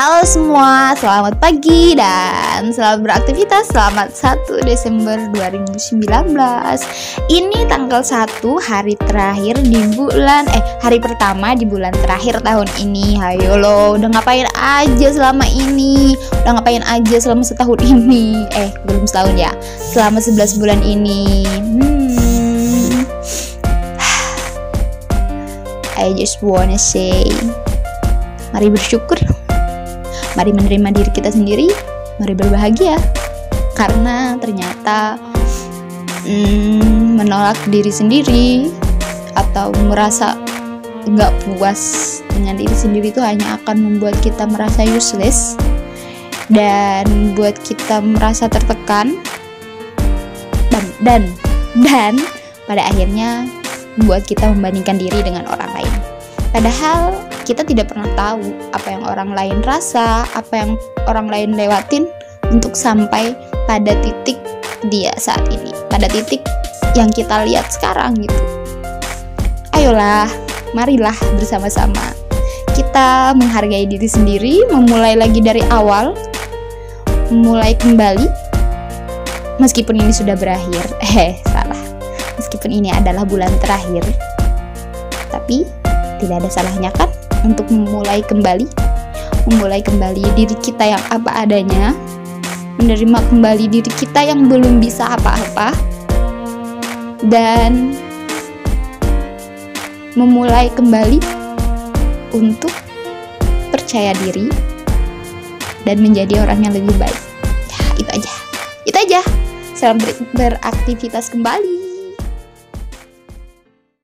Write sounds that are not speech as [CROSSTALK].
Halo semua, selamat pagi dan selamat beraktivitas. Selamat 1 Desember 2019 Ini tanggal 1 hari terakhir di bulan Eh hari pertama di bulan terakhir tahun ini. Hayo lo, udah ngapain aja selama ini? Udah ngapain aja selama setahun ini? Eh belum setahun ya. Selama 11 bulan ini. Hmm. [SIGHS] I just wanna say Mari bersyukur Mari menerima diri kita sendiri, mari berbahagia. Karena ternyata hmm, menolak diri sendiri atau merasa nggak puas dengan diri sendiri itu hanya akan membuat kita merasa useless dan buat kita merasa tertekan dan dan dan pada akhirnya membuat kita membandingkan diri dengan orang lain. Padahal kita tidak pernah tahu apa yang orang lain rasa, apa yang orang lain lewatin untuk sampai pada titik dia saat ini, pada titik yang kita lihat sekarang gitu. Ayolah, marilah bersama-sama kita menghargai diri sendiri, memulai lagi dari awal, mulai kembali. Meskipun ini sudah berakhir, [LAUGHS] eh salah. Meskipun ini adalah bulan terakhir, tapi tidak ada salahnya kan untuk memulai kembali memulai kembali diri kita yang apa adanya menerima kembali diri kita yang belum bisa apa-apa dan memulai kembali untuk percaya diri dan menjadi orang yang lebih baik. Ya, itu aja. Itu aja. Selamat beraktivitas kembali.